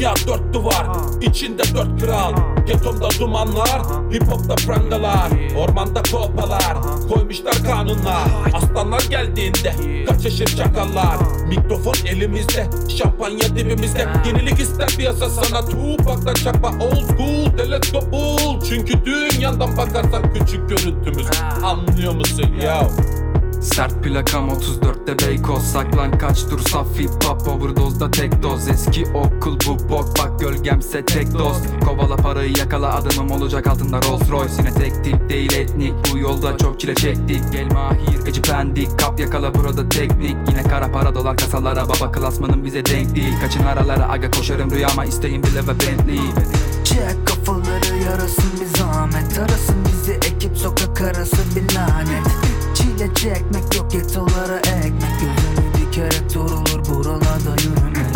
Dünya dört duvar içinde dört kral. Getomda dumanlar Hip hopta prangalar. Ormanda kolpalar Koymuşlar kanunlar. Aslanlar geldiğinde Kaçışır çakallar. Mikrofon elimizde Şampanya dibimizde. Yenilik ister piyasa sana Tupak'tan çakma old school Teleskop Çünkü dünyadan bakarsan küçük görüntümüz. Anlıyor musun ya? Sert plakam 34'te Beykoz. Saklan kaç dur saf hip hop Overdozda tek doz. Eski okul bu bok Bak gölgemse tek dost Kovala parayı yakala adımım olacak altında Rolls Royce. Yine tek tip değil etnik Bu yolda çok çile çektik. Gel mahir gıcı pendik Kap yakala burada teknik. Yine kara para dolar kasalara Baba klasmanın bize denk değil. Kaçın aralara aga koşarım rüyama isteğim bile ve Bentley. Çek kafaları çekmek yok getolara ekmek Gözünü dikerek durulur buralarda yürümek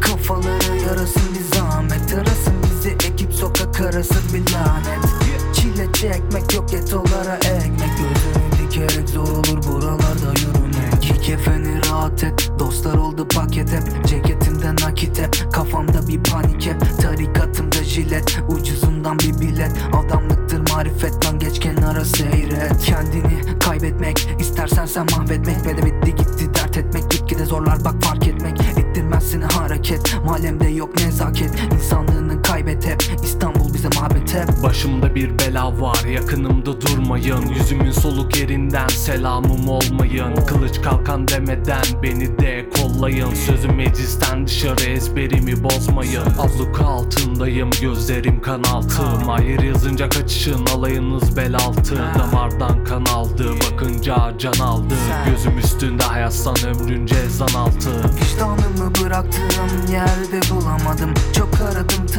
kafaları yarasın bir zahmet. Arasın bizi ekip sokak arası bir lanet. Çile çekmek yok getolara ekmek Gözünü dikerek zor olur buralarda yürümek Giy kefeni rahat et Dostlar oldu paket hep. Ceketimde nakit hep Kafamda bir panik hep. Tarikatımda jilet Ucuzundan bir bilet. Adamlıktır marifet lan geç kenara seyret. Kendini kaybetmek. İstersen sen mahvetmek. Ve bitti gitti dert etmek. Gitgide zorlar bak fark etmek. Ettirmez seni hareket. Mahallemde yok nezaket. İnsanlığını kaybet hep. İstanbul Başımda bir bela var yakınımda durmayın. Yüzümün soluk yerinden selamım olmayın. Kılıç kalkan demeden beni de kollayın. Sözüm meclisten dışarı ezberimi bozmayın. Abluka altındayım gözlerim kan altı Mahir yazınca kaçışın alayınız bel altı Damardan kan aldı bakınca can aldı. Gözüm üstünde hayatsan ömrünce ezan altı. Vicdanımı bıraktığım aradım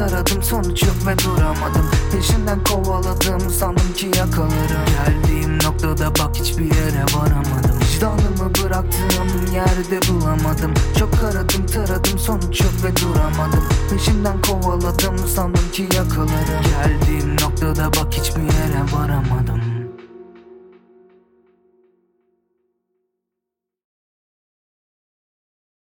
taradım sonuç yok ve duramadım. Peşinden kovaladım sandım ki yakalarım Geldiğim noktada bak hiçbir yere varamadım. Vicdanımı bıraktığım yerde bulamadım. Çok aradım taradım sonuç yok ve duramadım. Peşinden kovaladım sandım ki yakalarım Geldiğim noktada bak hiçbir yere varamadım